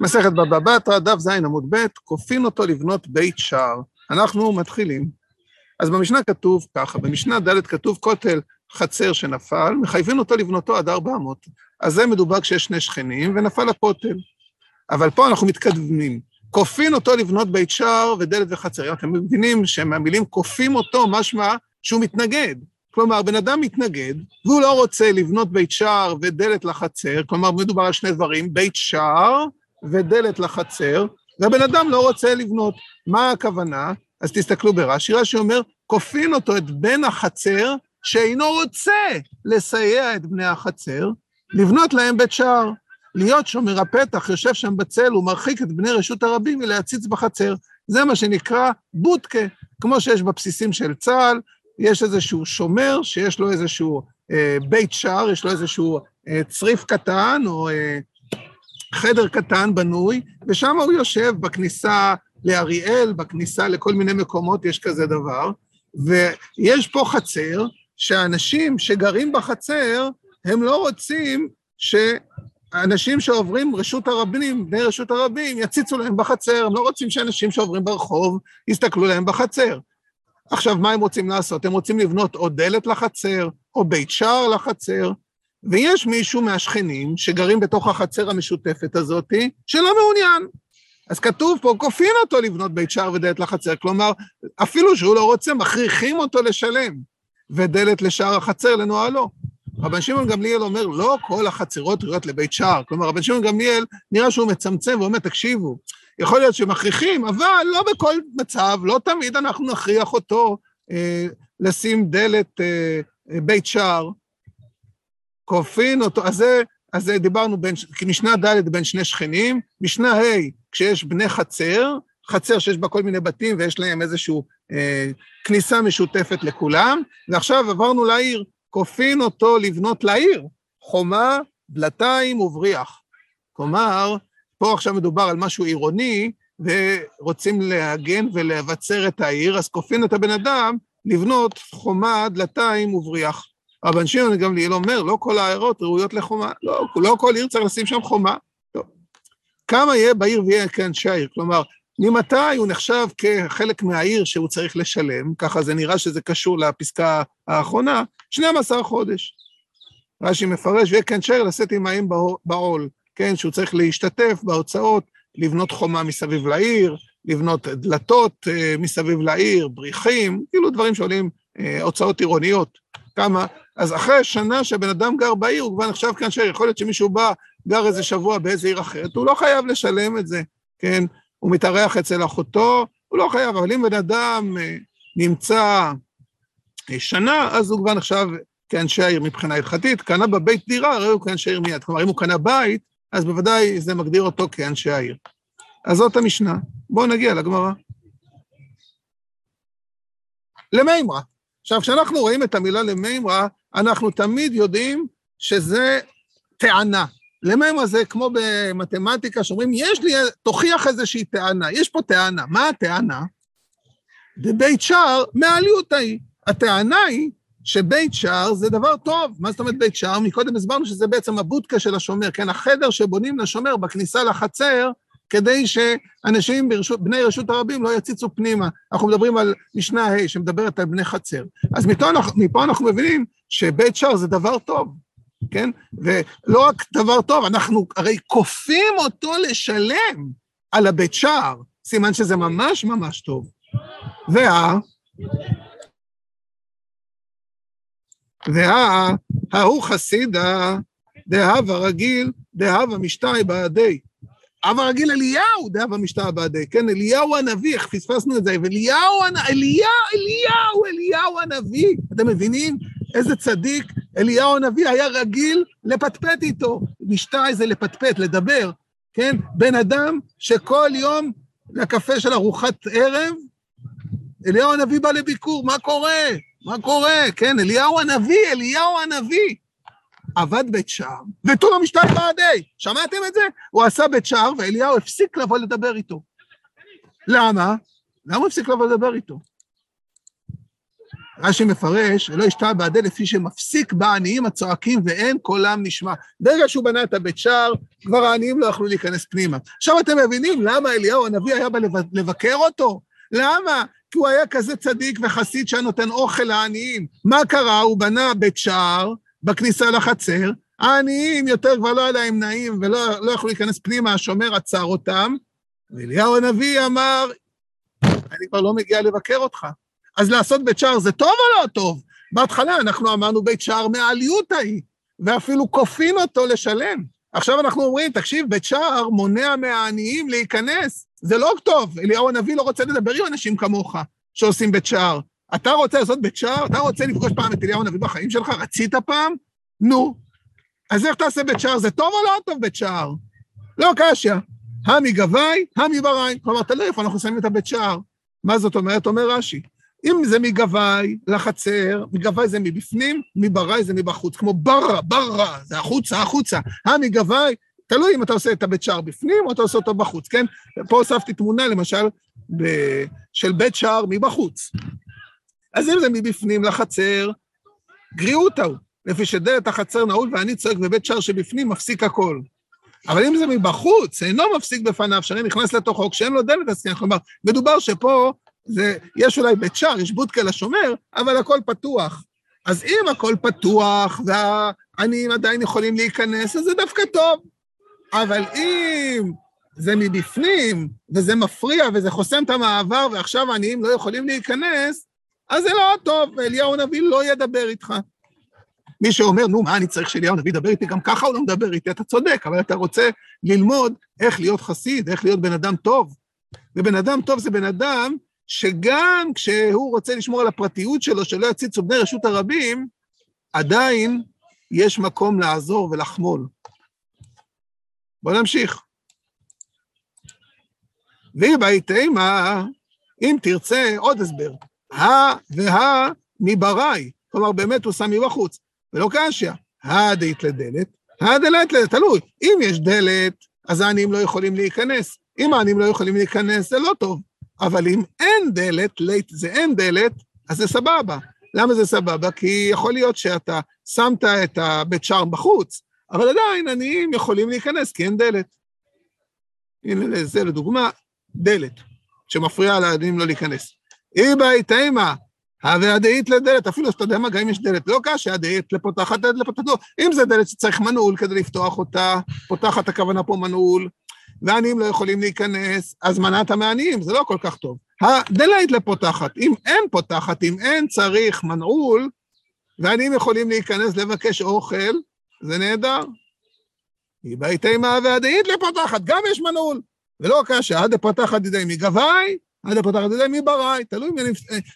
מסכת בבא בתרא, דף ז עמוד ב', כופין אותו לבנות בית שער. אנחנו מתחילים. אז במשנה כתוב ככה, במשנה ד' כתוב כותל חצר שנפל, מחייבים אותו לבנותו עד 400. אז זה מדובר כשיש שני שכנים ונפל הכותל. אבל פה אנחנו מתקדמים. כופין אותו לבנות בית שער ודלת וחצר. אתם מבינים שמהמילים כופים אותו, משמע שהוא מתנגד. כלומר, בן אדם מתנגד, והוא לא רוצה לבנות בית שער ודלת לחצר, כלומר, מדובר על שני דברים, בית שער ודלת לחצר, והבן אדם לא רוצה לבנות. מה הכוונה? אז תסתכלו ברש"י, רש"י אומר, כופין אותו את בן החצר, שאינו רוצה לסייע את בני החצר, לבנות להם בית שער. להיות שומר הפתח, יושב שם בצל, ומרחיק את בני רשות הרבים מלהציץ בחצר. זה מה שנקרא בודקה, כמו שיש בבסיסים של צה"ל, יש איזשהו שומר שיש לו איזשהו אה, בית שער, יש לו איזשהו אה, צריף קטן או אה, חדר קטן בנוי, ושם הוא יושב בכניסה לאריאל, בכניסה לכל מיני מקומות, יש כזה דבר, ויש פה חצר, שאנשים שגרים בחצר, הם לא רוצים שאנשים שעוברים רשות הרבים, בני רשות הרבים, יציצו להם בחצר, הם לא רוצים שאנשים שעוברים ברחוב יסתכלו להם בחצר. עכשיו, מה הם רוצים לעשות? הם רוצים לבנות או דלת לחצר, או בית שער לחצר, ויש מישהו מהשכנים שגרים בתוך החצר המשותפת הזאת, שלא מעוניין. אז כתוב פה, כופין אותו לבנות בית שער ודלת לחצר, כלומר, אפילו שהוא לא רוצה, מכריחים אותו לשלם, ודלת לשער החצר לנוהלו. רבן שמעון גמליאל אומר, לא כל החצרות ראויות לבית שער. כלומר, רבן שמעון גמליאל, נראה שהוא מצמצם ואומר, תקשיבו, יכול להיות שמכריחים, אבל לא בכל מצב, לא תמיד אנחנו נכריח אותו אה, לשים דלת אה, אה בית שער. כופין אותו, אז זה, אז זה דיברנו בין, משנה ד' בין שני שכנים, משנה ה' כשיש בני חצר, חצר שיש בה כל מיני בתים ויש להם איזושהי אה, כניסה משותפת לכולם, ועכשיו עברנו לעיר, כופין אותו לבנות לעיר, חומה, דלתיים ובריח. כלומר, פה עכשיו מדובר על משהו עירוני, ורוצים להגן ולבצר את העיר, אז כופין את הבן אדם לבנות חומה, דלתיים ובריח. רבן שמעון גמליאל אומר, לא כל העיירות ראויות לחומה, לא, לא כל עיר צריך לשים שם חומה. לא. כמה יהיה בעיר ויהיה כאנשי העיר? כלומר, ממתי הוא נחשב כחלק מהעיר שהוא צריך לשלם, ככה זה נראה שזה קשור לפסקה האחרונה, 12 חודש. רש"י מפרש, כאנשי העיר לשאת עמהם בעול. כן, שהוא צריך להשתתף בהוצאות, לבנות חומה מסביב לעיר, לבנות דלתות uh, מסביב לעיר, בריחים, כאילו דברים שעולים uh, הוצאות עירוניות. כמה, אז אחרי שנה שבן אדם גר בעיר, הוא כבר נחשב כאנשר, יכול להיות שמישהו בא, גר איזה שבוע באיזה עיר אחרת, הוא לא חייב לשלם את זה, כן? הוא מתארח אצל אחותו, הוא לא חייב, אבל אם בן אדם uh, נמצא שנה, אז הוא כבר נחשב כאנשי העיר מבחינה הלכתית, קנה בבית דירה, הרי הוא כאנשי העיר מיד. כלומר, אם הוא קנה בית, אז בוודאי זה מגדיר אותו כאנשי העיר. אז זאת המשנה. בואו נגיע לגמרא. למימרא. עכשיו, כשאנחנו רואים את המילה למימרא, אנחנו תמיד יודעים שזה טענה. למימרא זה כמו במתמטיקה, שאומרים, יש לי, תוכיח איזושהי טענה. יש פה טענה. מה הטענה? בבית שער מעליותא היא. הטענה היא שבית שער זה דבר טוב. מה זאת אומרת בית שער? מקודם הסברנו שזה בעצם הבודקה של השומר, כן? החדר שבונים לשומר בכניסה לחצר, כדי שאנשים, ברשות, בני רשות הרבים לא יציצו פנימה. אנחנו מדברים על משנה ה' שמדברת על בני חצר. אז מפה אנחנו, מפה אנחנו מבינים שבית שער זה דבר טוב, כן? ולא רק דבר טוב, אנחנו הרי כופים אותו לשלם על הבית שער, סימן שזה ממש ממש טוב. וה... וההוא חסידה, דהבה רגיל, דהבה משתאי בעדי. אבא רגיל אליהו, דהבה משתאי בעדי, כן, אליהו הנביא, איך פספסנו את זה, אליהו, אליהו, אליהו, אליהו הנביא, אתם מבינים? איזה צדיק, אליהו הנביא היה רגיל לפטפט איתו. משתאי זה לפטפט, לדבר, כן? בן אדם שכל יום לקפה של ארוחת ערב, אליהו הנביא בא לביקור, מה קורה? מה קורה? כן, אליהו הנביא, אליהו הנביא. עבד בית שער, לא משתיים בעדי. שמעתם את זה? הוא עשה בית שער, ואליהו הפסיק לבוא לדבר איתו. למה? למה הוא הפסיק לבוא לדבר איתו? רש"י מפרש, ולא ישתע בעדי לפי שמפסיק בעניים הצועקים ואין קולם נשמע. ברגע שהוא בנה את הבית שער, כבר העניים לא יכלו להיכנס פנימה. עכשיו אתם מבינים למה אליהו הנביא היה בא לבקר אותו? למה? כי הוא היה כזה צדיק וחסיד שהיה נותן אוכל לעניים. מה קרה? הוא בנה בית שער בכניסה לחצר, העניים יותר כבר לא היה להם נעים ולא לא יכלו להיכנס פנימה, השומר עצר אותם, ואליהו הנביא אמר, אני כבר לא מגיע לבקר אותך. אז לעשות בית שער זה טוב או לא טוב? בהתחלה אנחנו אמרנו בית שער מעליות ההיא, ואפילו כופין אותו לשלם. עכשיו אנחנו אומרים, תקשיב, בית שער מונע מהעניים להיכנס. זה לא טוב, אליהו הנביא לא רוצה לדבר עם אנשים כמוך שעושים בית שער. אתה רוצה לעשות בית שער? אתה רוצה לפגוש פעם את אליהו הנביא בחיים שלך? רצית פעם? נו. אז איך תעשה בית שער? זה טוב או לא טוב בית שער? לא קשיא. המי גבאי, המי בראי. כלומר, תלוי איפה אנחנו שמים את הבית שער. מה זאת אומרת? אומר רש"י. אם זה מגבאי לחצר, מגבאי זה מבפנים, מבראי זה מבחוץ, כמו ברא, ברא, זה החוצה, החוצה. המגבאי, תלוי אם אתה עושה את הבית שער בפנים או אתה עושה אותו בחוץ, כן? פה הוספתי תמונה, למשל, ב... של בית שער מבחוץ. אז אם זה מבפנים לחצר, גריעותא הוא, לפי שדלת החצר נעול ואני צועק בבית שער שבפנים, מפסיק הכל. אבל אם זה מבחוץ, אינו מפסיק בפניו, שהרי נכנס לתוכו, כשאין לו דלת, אז כן, כלומר, מדובר שפה, זה, יש אולי בית שער, יש בודקה לשומר, אבל הכל פתוח. אז אם הכל פתוח והעניים עדיין יכולים להיכנס, אז זה דווקא טוב. אבל אם זה מבפנים, וזה מפריע, וזה חוסם את המעבר, ועכשיו העניים לא יכולים להיכנס, אז זה לא טוב, ואליהו הנביא לא ידבר איתך. מי שאומר, נו, מה אני צריך שאליהו הנביא ידבר איתי? גם ככה הוא לא מדבר איתי, אתה צודק, אבל אתה רוצה ללמוד איך להיות חסיד, איך להיות בן אדם טוב. ובן אדם טוב זה בן אדם שגם כשהוא רוצה לשמור על הפרטיות שלו, שלא יציצו בני רשות הרבים, עדיין יש מקום לעזור ולחמול. בואו נמשיך. והיא בהתאמה, אם תרצה עוד הסבר, הא והא מבראי, כלומר באמת הוא שם מבחוץ, ולא קשיא, הא דאית לדלת, הא דלת לדלת, תלוי, אם יש דלת, אז העניים לא יכולים להיכנס, אם העניים לא יכולים להיכנס, זה לא טוב, אבל אם אין דלת, לית זה אין דלת, אז זה סבבה. למה זה סבבה? כי יכול להיות שאתה שמת את הבית שער בחוץ, אבל עדיין עניים יכולים להיכנס כי אין דלת. הנה זה לדוגמה, דלת, שמפריעה לעניים לא להיכנס. איבא איתימה, הווה הדאית לדלת, אפילו שאתה יודע מה, גם אם יש דלת, לא קשה, הדאית לפותחת דלת לפותחת, לא. אם זה דלת שצריך מנעול כדי לפתוח אותה, פותחת הכוונה פה מנעול, ועניים לא יכולים להיכנס, אז מנעת מעניים, זה לא כל כך טוב. הדלת לפותחת, אם אין פותחת, אם אין צריך מנעול, ועניים יכולים להיכנס לבקש אוכל, זה נהדר. היא בהתאמה והדאית לפותחת, גם יש מנעול. ולא קשה, עד לפותחת ידי מגבאי, עד לפותחת ידי מבראי, תלוי מי...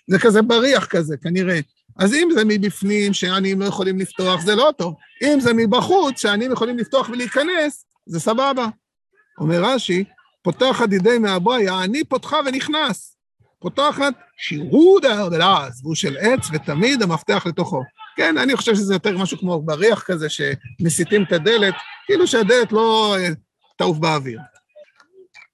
זה כזה בריח כזה, כנראה. אז אם זה מבפנים, שעניים לא יכולים לפתוח, זה לא טוב. אם זה מבחוץ, שעניים יכולים לפתוח ולהיכנס, זה סבבה. אומר רש"י, פותחת ידי מהבואי, העני פותחה ונכנס. פותחת שירות הארדלז, והוא של עץ ותמיד המפתח לתוכו. כן, אני חושב שזה יותר משהו כמו בריח כזה, שמסיטים את הדלת, כאילו שהדלת לא אה, תעוף באוויר.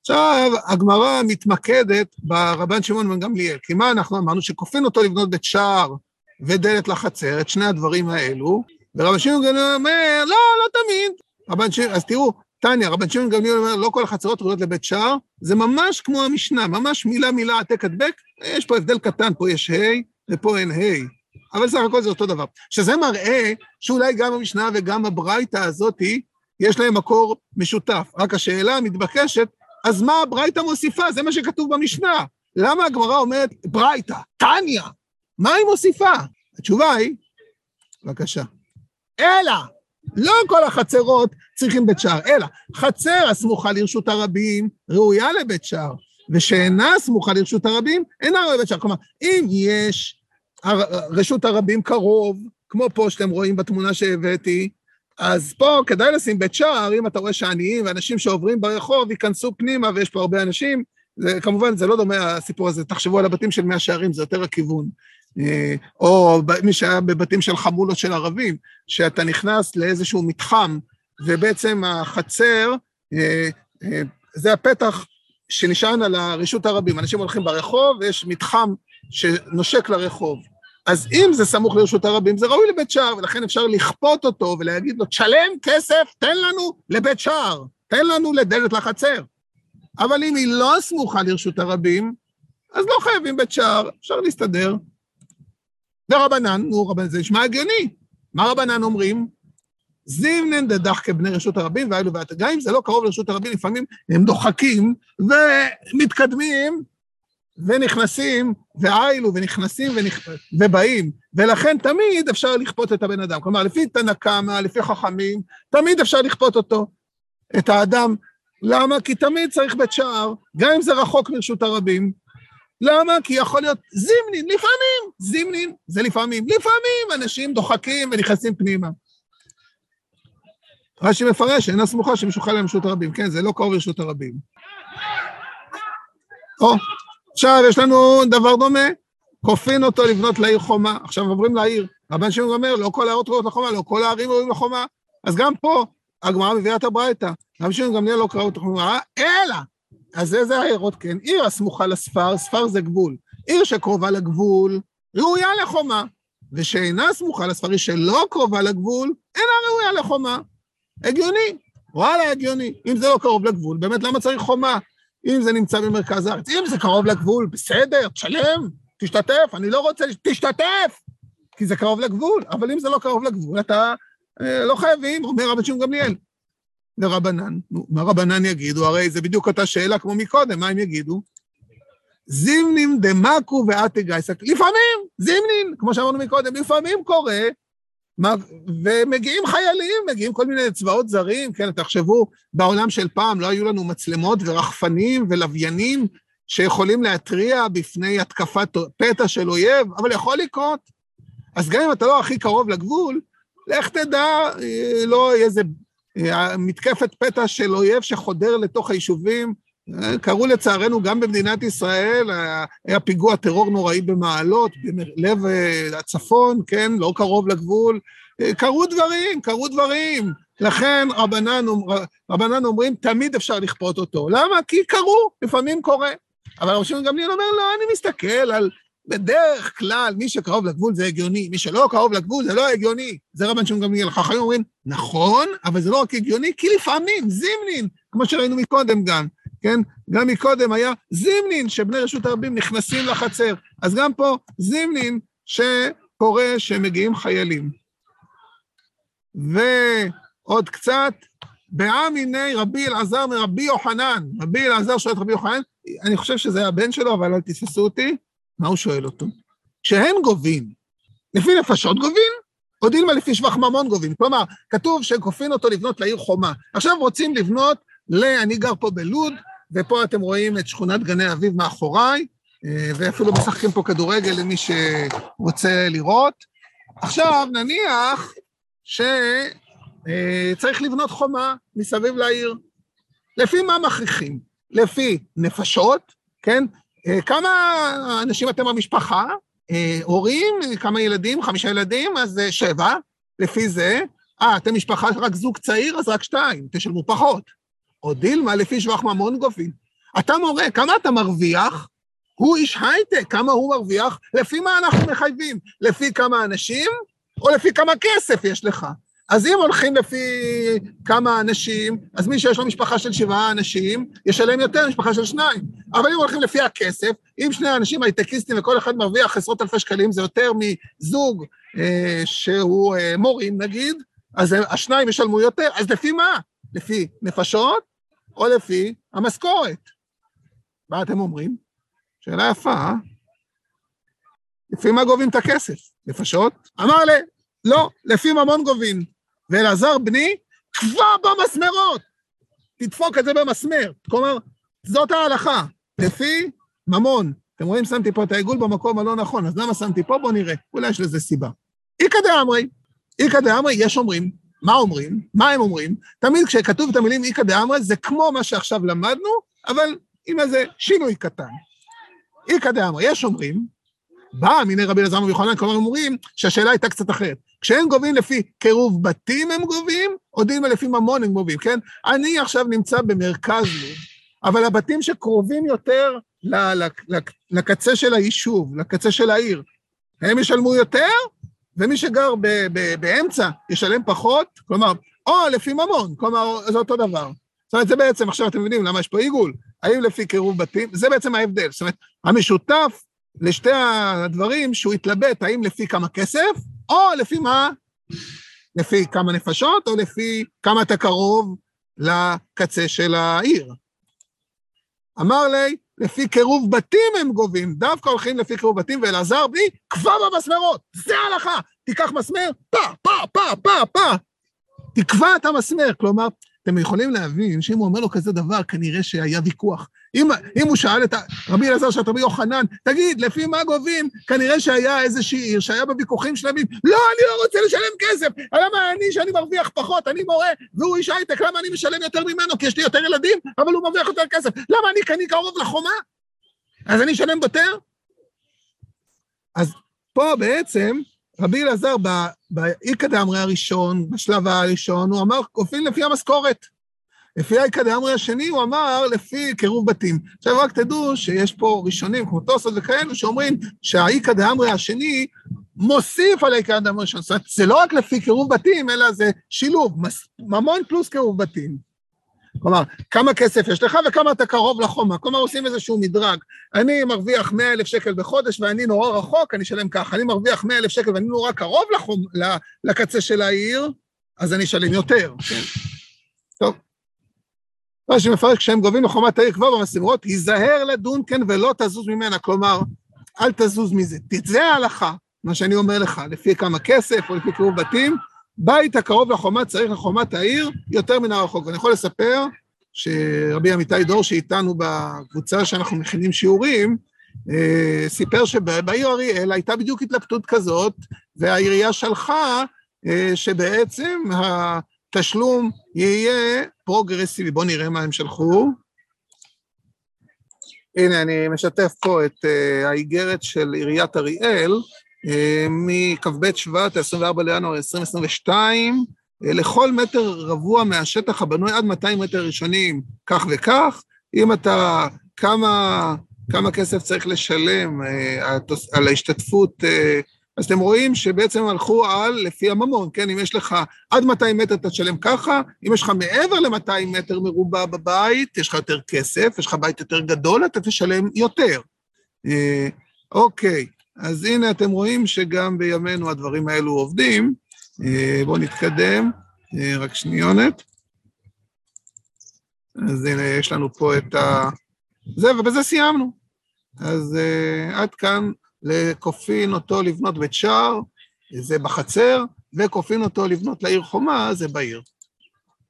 עכשיו, הגמרא מתמקדת ברבן שמעון בן גמליאל, כי מה אנחנו אמרנו? שכופין אותו לבנות בית שער ודלת לחצר, את שני הדברים האלו, ורבן שמעון גמליאל אומר, לא, לא תמיד. רבן שמעון, אז תראו, טניה, רבן שמעון גמליאל אומר, לא כל החצרות ראויות לבית שער, זה ממש כמו המשנה, ממש מילה מילה העתק הדבק, יש פה הבדל קטן, פה יש ה' ופה אין ה', אבל סך הכל זה אותו דבר. שזה מראה שאולי גם המשנה וגם הברייתא הזאתי, יש להם מקור משותף. רק השאלה המתבקשת, אז מה הברייתא מוסיפה? זה מה שכתוב במשנה. למה הגמרא אומרת ברייתא, טניה? מה היא מוסיפה? התשובה היא, בבקשה, אלא, לא כל החצרות צריכים בית שער, אלא חצר הסמוכה לרשות הרבים ראויה לבית שער, ושאינה סמוכה לרשות הרבים אינה ראויה לבית שער. כלומר, אם יש רשות הרבים קרוב, כמו פה שאתם רואים בתמונה שהבאתי, אז פה כדאי לשים בית שער, אם אתה רואה שעניים ואנשים שעוברים ברחוב ייכנסו פנימה ויש פה הרבה אנשים, זה, כמובן זה לא דומה הסיפור הזה, תחשבו על הבתים של מאה שערים, זה יותר הכיוון. אה, או מי שהיה בבתים של חמולות של ערבים, שאתה נכנס לאיזשהו מתחם, ובעצם החצר, אה, אה, זה הפתח שנשען על הרשות הרבים. אנשים הולכים ברחוב ויש מתחם שנושק לרחוב. אז אם זה סמוך לרשות הרבים, זה ראוי לבית שער, ולכן אפשר לכפות אותו ולהגיד לו, תשלם כסף, תן לנו לבית שער, תן לנו לדלת לחצר. אבל אם היא לא סמוכה לרשות הרבים, אז לא חייבים בית שער, אפשר להסתדר. ורבנן, נו, רבנן, זה נשמע הגיוני. מה רבנן אומרים? זימנן דדח כבני רשות הרבים ואלו ואת. אם זה לא קרוב לרשות הרבים, לפעמים הם דוחקים ומתקדמים ונכנסים, ואיילו, ונכנסים ונכ... ובאים. ולכן תמיד אפשר לכפות את הבן אדם. כלומר, לפי תנא קמא, לפי חכמים, תמיד אפשר לכפות אותו, את האדם. למה? כי תמיד צריך בית שער, גם אם זה רחוק מרשות הרבים. למה? כי יכול להיות זימנין, לפעמים, זימנין זה לפעמים, לפעמים אנשים דוחקים ונכנסים פנימה. רש"י מפרש, אינה סמוכה שמשוכה להם רשות הרבים, כן, זה לא קרוב לרשות הרבים. או, עכשיו יש לנו דבר דומה, כופין אותו לבנות לעיר חומה, עכשיו עוברים לעיר. רבן שמעון אומר, לא כל הערות ראויות לחומה, לא כל הערים ראויים לחומה. אז גם פה, הגמרא מביאה את הברייתא. רבן שמעון גמליאל לא קראו את החומה, אלא, אז איזה הערות כן? עיר הסמוכה לספר, ספר זה גבול. עיר שקרובה לגבול, ראויה לחומה. ושאינה סמוכה לספר, היא שלא קרובה לגבול, אינה ראויה לחומה. הגיוני, וואלה, הגיוני. אם זה לא קרוב לגבול, באמת למה צריך חומה? אם זה נמצא במרכז הארץ, אם זה קרוב לגבול, בסדר, תשלם, תשתתף, אני לא רוצה, תשתתף, כי זה קרוב לגבול, אבל אם זה לא קרוב לגבול, אתה אה, לא חייבים, אומר רבי שמעון גמליאל. ורבנן, נו, מה רבנן יגידו? הרי זה בדיוק אותה שאלה כמו מקודם, מה הם יגידו? זימנים דמקו ואתי גייסק. לפעמים, זימנין, כמו שאמרנו מקודם, לפעמים קורה ומגיעים חיילים, מגיעים כל מיני צבאות זרים, כן, תחשבו, בעולם של פעם לא היו לנו מצלמות ורחפנים ולוויינים שיכולים להתריע בפני התקפת פתע של אויב, אבל יכול לקרות. אז גם אם אתה לא הכי קרוב לגבול, לך תדע, אה, לא איזה מתקפת פתע של אויב שחודר לתוך היישובים, קרו לצערנו גם במדינת ישראל, היה פיגוע טרור נוראי במעלות, בלב אה, הצפון, כן, לא קרוב לגבול. אה, קרו דברים, קרו דברים. לכן רבנן, רבנן אומרים, תמיד אפשר לכפות אותו. למה? כי קרו, לפעמים קורה. אבל רבי גמליאל אומר, לא, אני מסתכל על... בדרך כלל, מי שקרוב לגבול זה הגיוני, מי שלא קרוב לגבול זה לא הגיוני. זה רבן שמעון גמליאל. חכמים אומרים, נכון, אבל זה לא רק הגיוני, כי לפעמים, זימנין, כמו שראינו מקודם גם. כן? גם מקודם היה זימנין, שבני רשות הרבים נכנסים לחצר. אז גם פה זימנין שקורה שמגיעים חיילים. ועוד קצת, בעמיני רבי אלעזר מרבי יוחנן. רבי אלעזר שואל את רבי יוחנן, אני חושב שזה הבן שלו, אבל אל תתפסו אותי. מה הוא שואל אותו? כשהם גובים, לפי נפשות גובים, או דילמה לפי שבח ממון גובים. כלומר, כתוב שכופין אותו לבנות לעיר חומה. עכשיו רוצים לבנות ל... אני גר פה בלוד, ופה אתם רואים את שכונת גני אביב מאחוריי, אה, ואפילו משחקים פה כדורגל למי שרוצה לראות. עכשיו, נניח שצריך אה, לבנות חומה מסביב לעיר. לפי מה מכריחים? לפי נפשות, כן? אה, כמה אנשים אתם במשפחה? הורים, כמה ילדים? חמישה ילדים? אז שבע. לפי זה, אה, אתם משפחה רק זוג צעיר, אז רק שתיים, תשלמו פחות. או דילמה לפי שבח ממון גובים. אתה מורה, כמה אתה מרוויח? הוא איש הייטק, כמה הוא מרוויח? לפי מה אנחנו מחייבים? לפי כמה אנשים או לפי כמה כסף יש לך? אז אם הולכים לפי כמה אנשים, אז מי שיש לו משפחה של שבעה אנשים, ישלם יותר משפחה של שניים. אבל אם הולכים לפי הכסף, אם שני אנשים הייטקיסטים וכל אחד מרוויח עשרות אלפי שקלים, זה יותר מזוג אה, שהוא אה, מורים נגיד, אז השניים ישלמו יותר, אז לפי מה? לפי נפשות או לפי המשכורת. מה אתם אומרים? שאלה יפה, אה? לפי מה גובים את הכסף? נפשות? אמר לי, לא, לפי ממון גובים. ואלעזר בני, כבר במסמרות. תדפוק את זה במסמר. כלומר, זאת ההלכה, לפי ממון. אתם רואים, שמתי פה את העיגול במקום הלא נכון, אז למה שמתי פה? בואו נראה, אולי יש לזה סיבה. איכא דאמרי, איכא דאמרי, יש אומרים, מה אומרים? מה הם אומרים? תמיד כשכתוב את המילים איכא דאמרי, זה כמו מה שעכשיו למדנו, אבל עם איזה שינוי קטן. איכא דאמרי, יש אומרים, בא מיני רבי אלעזר ויוחנן, כלומר אומרים שהשאלה הייתה קצת אחרת. כשהם גובים לפי קירוב בתים הם גובים, או דין לפי ממון הם גובים, כן? אני עכשיו נמצא במרכז לוד, אבל הבתים שקרובים יותר לקצה של היישוב, לקצה של העיר, הם ישלמו יותר, ומי שגר ב- ב- באמצע ישלם פחות, כלומר, או לפי ממון, כלומר, זה אותו דבר. זאת אומרת, זה בעצם, עכשיו אתם מבינים למה יש פה עיגול, האם לפי קירוב בתים, זה בעצם ההבדל. זאת אומרת, המשותף לשתי הדברים, שהוא יתלבט האם לפי כמה כסף, או לפי מה? לפי כמה נפשות, או לפי כמה אתה קרוב לקצה של העיר. אמר לי, לפי קירוב בתים הם גובים, דווקא הולכים לפי קירוב בתים, ואלעזר בני, כבר במסמרות, זה ההלכה, תיקח מסמר, פה, פה, פה, פה, פה, תקבע את המסמר, כלומר, אתם יכולים להבין שאם הוא אומר לו כזה דבר, כנראה שהיה ויכוח. אם, אם הוא שאל את רבי אלעזר שאת רבי יוחנן, תגיד, לפי מה גובים? כנראה שהיה איזושהי עיר שהיה בוויכוחים שלמים, לא, אני לא רוצה לשלם כסף, למה אני, שאני מרוויח פחות, אני מורה, והוא איש הייטק, למה אני משלם יותר ממנו? כי יש לי יותר ילדים, אבל הוא מרוויח יותר כסף. למה אני, כי קרוב לחומה? אז אני אשלם יותר? אז פה בעצם, רבי אלעזר, באיכא דאמרי הראשון, בשלב הראשון, הוא אמר, כופין לפי המשכורת. לפי האיכא דאמרי השני, הוא אמר לפי קירוב בתים. עכשיו רק תדעו שיש פה ראשונים, כמו טוסות וכאלו, שאומרים שהאיכא דאמרי השני מוסיף על האיכא דאמרי הראשון. זאת אומרת, זה לא רק לפי קירוב בתים, אלא זה שילוב, ממון פלוס קירוב בתים. כלומר, כמה כסף יש לך וכמה אתה קרוב לחומה. כלומר, עושים איזשהו מדרג. אני מרוויח 100 אלף שקל בחודש ואני נורא רחוק, אני אשלם ככה. אני מרוויח 100 אלף שקל ואני נורא קרוב לחום, לקצה של העיר, אז אני אשלם יותר. כן. טוב. רש"י מפרש, כשהם גובים לחומת העיר כבר במסמרות, היזהר לדון כן ולא תזוז ממנה. כלומר, אל תזוז מזה. תצא ההלכה, מה שאני אומר לך, לפי כמה כסף או לפי קירוב בתים, בית הקרוב לחומה צריך לחומת העיר יותר מן הרחוק. ואני יכול לספר שרבי עמיתי דור, שאיתנו בקבוצה שאנחנו מכינים שיעורים, אה, סיפר שבעיר אריאל הייתה בדיוק התלבטות כזאת, והעירייה שלחה אה, שבעצם התשלום יהיה פרוגרסיבי. בואו נראה מה הם שלחו. הנה, אני משתף פה את אה, האיגרת של עיריית אריאל, מכ"ב שבט, 24 לינואר 2022, לכל מטר רבוע מהשטח הבנוי עד 200 מטר ראשונים, כך וכך. אם אתה, כמה, כמה כסף צריך לשלם אה, על ההשתתפות, אה, אז אתם רואים שבעצם הלכו על לפי הממון, כן? אם יש לך עד 200 מטר אתה תשלם ככה, אם יש לך מעבר ל-200 מטר מרובע בבית, יש לך יותר כסף, יש לך בית יותר גדול, אתה תשלם יותר. אה, אוקיי. אז הנה אתם רואים שגם בימינו הדברים האלו עובדים. אה, בואו נתקדם, אה, רק שניונת. אז הנה, יש לנו פה את ה... זה, ובזה סיימנו. אז uh, עד כאן לכופין אותו לבנות בית שער, זה בחצר, וכופין אותו לבנות לעיר חומה, זה בעיר.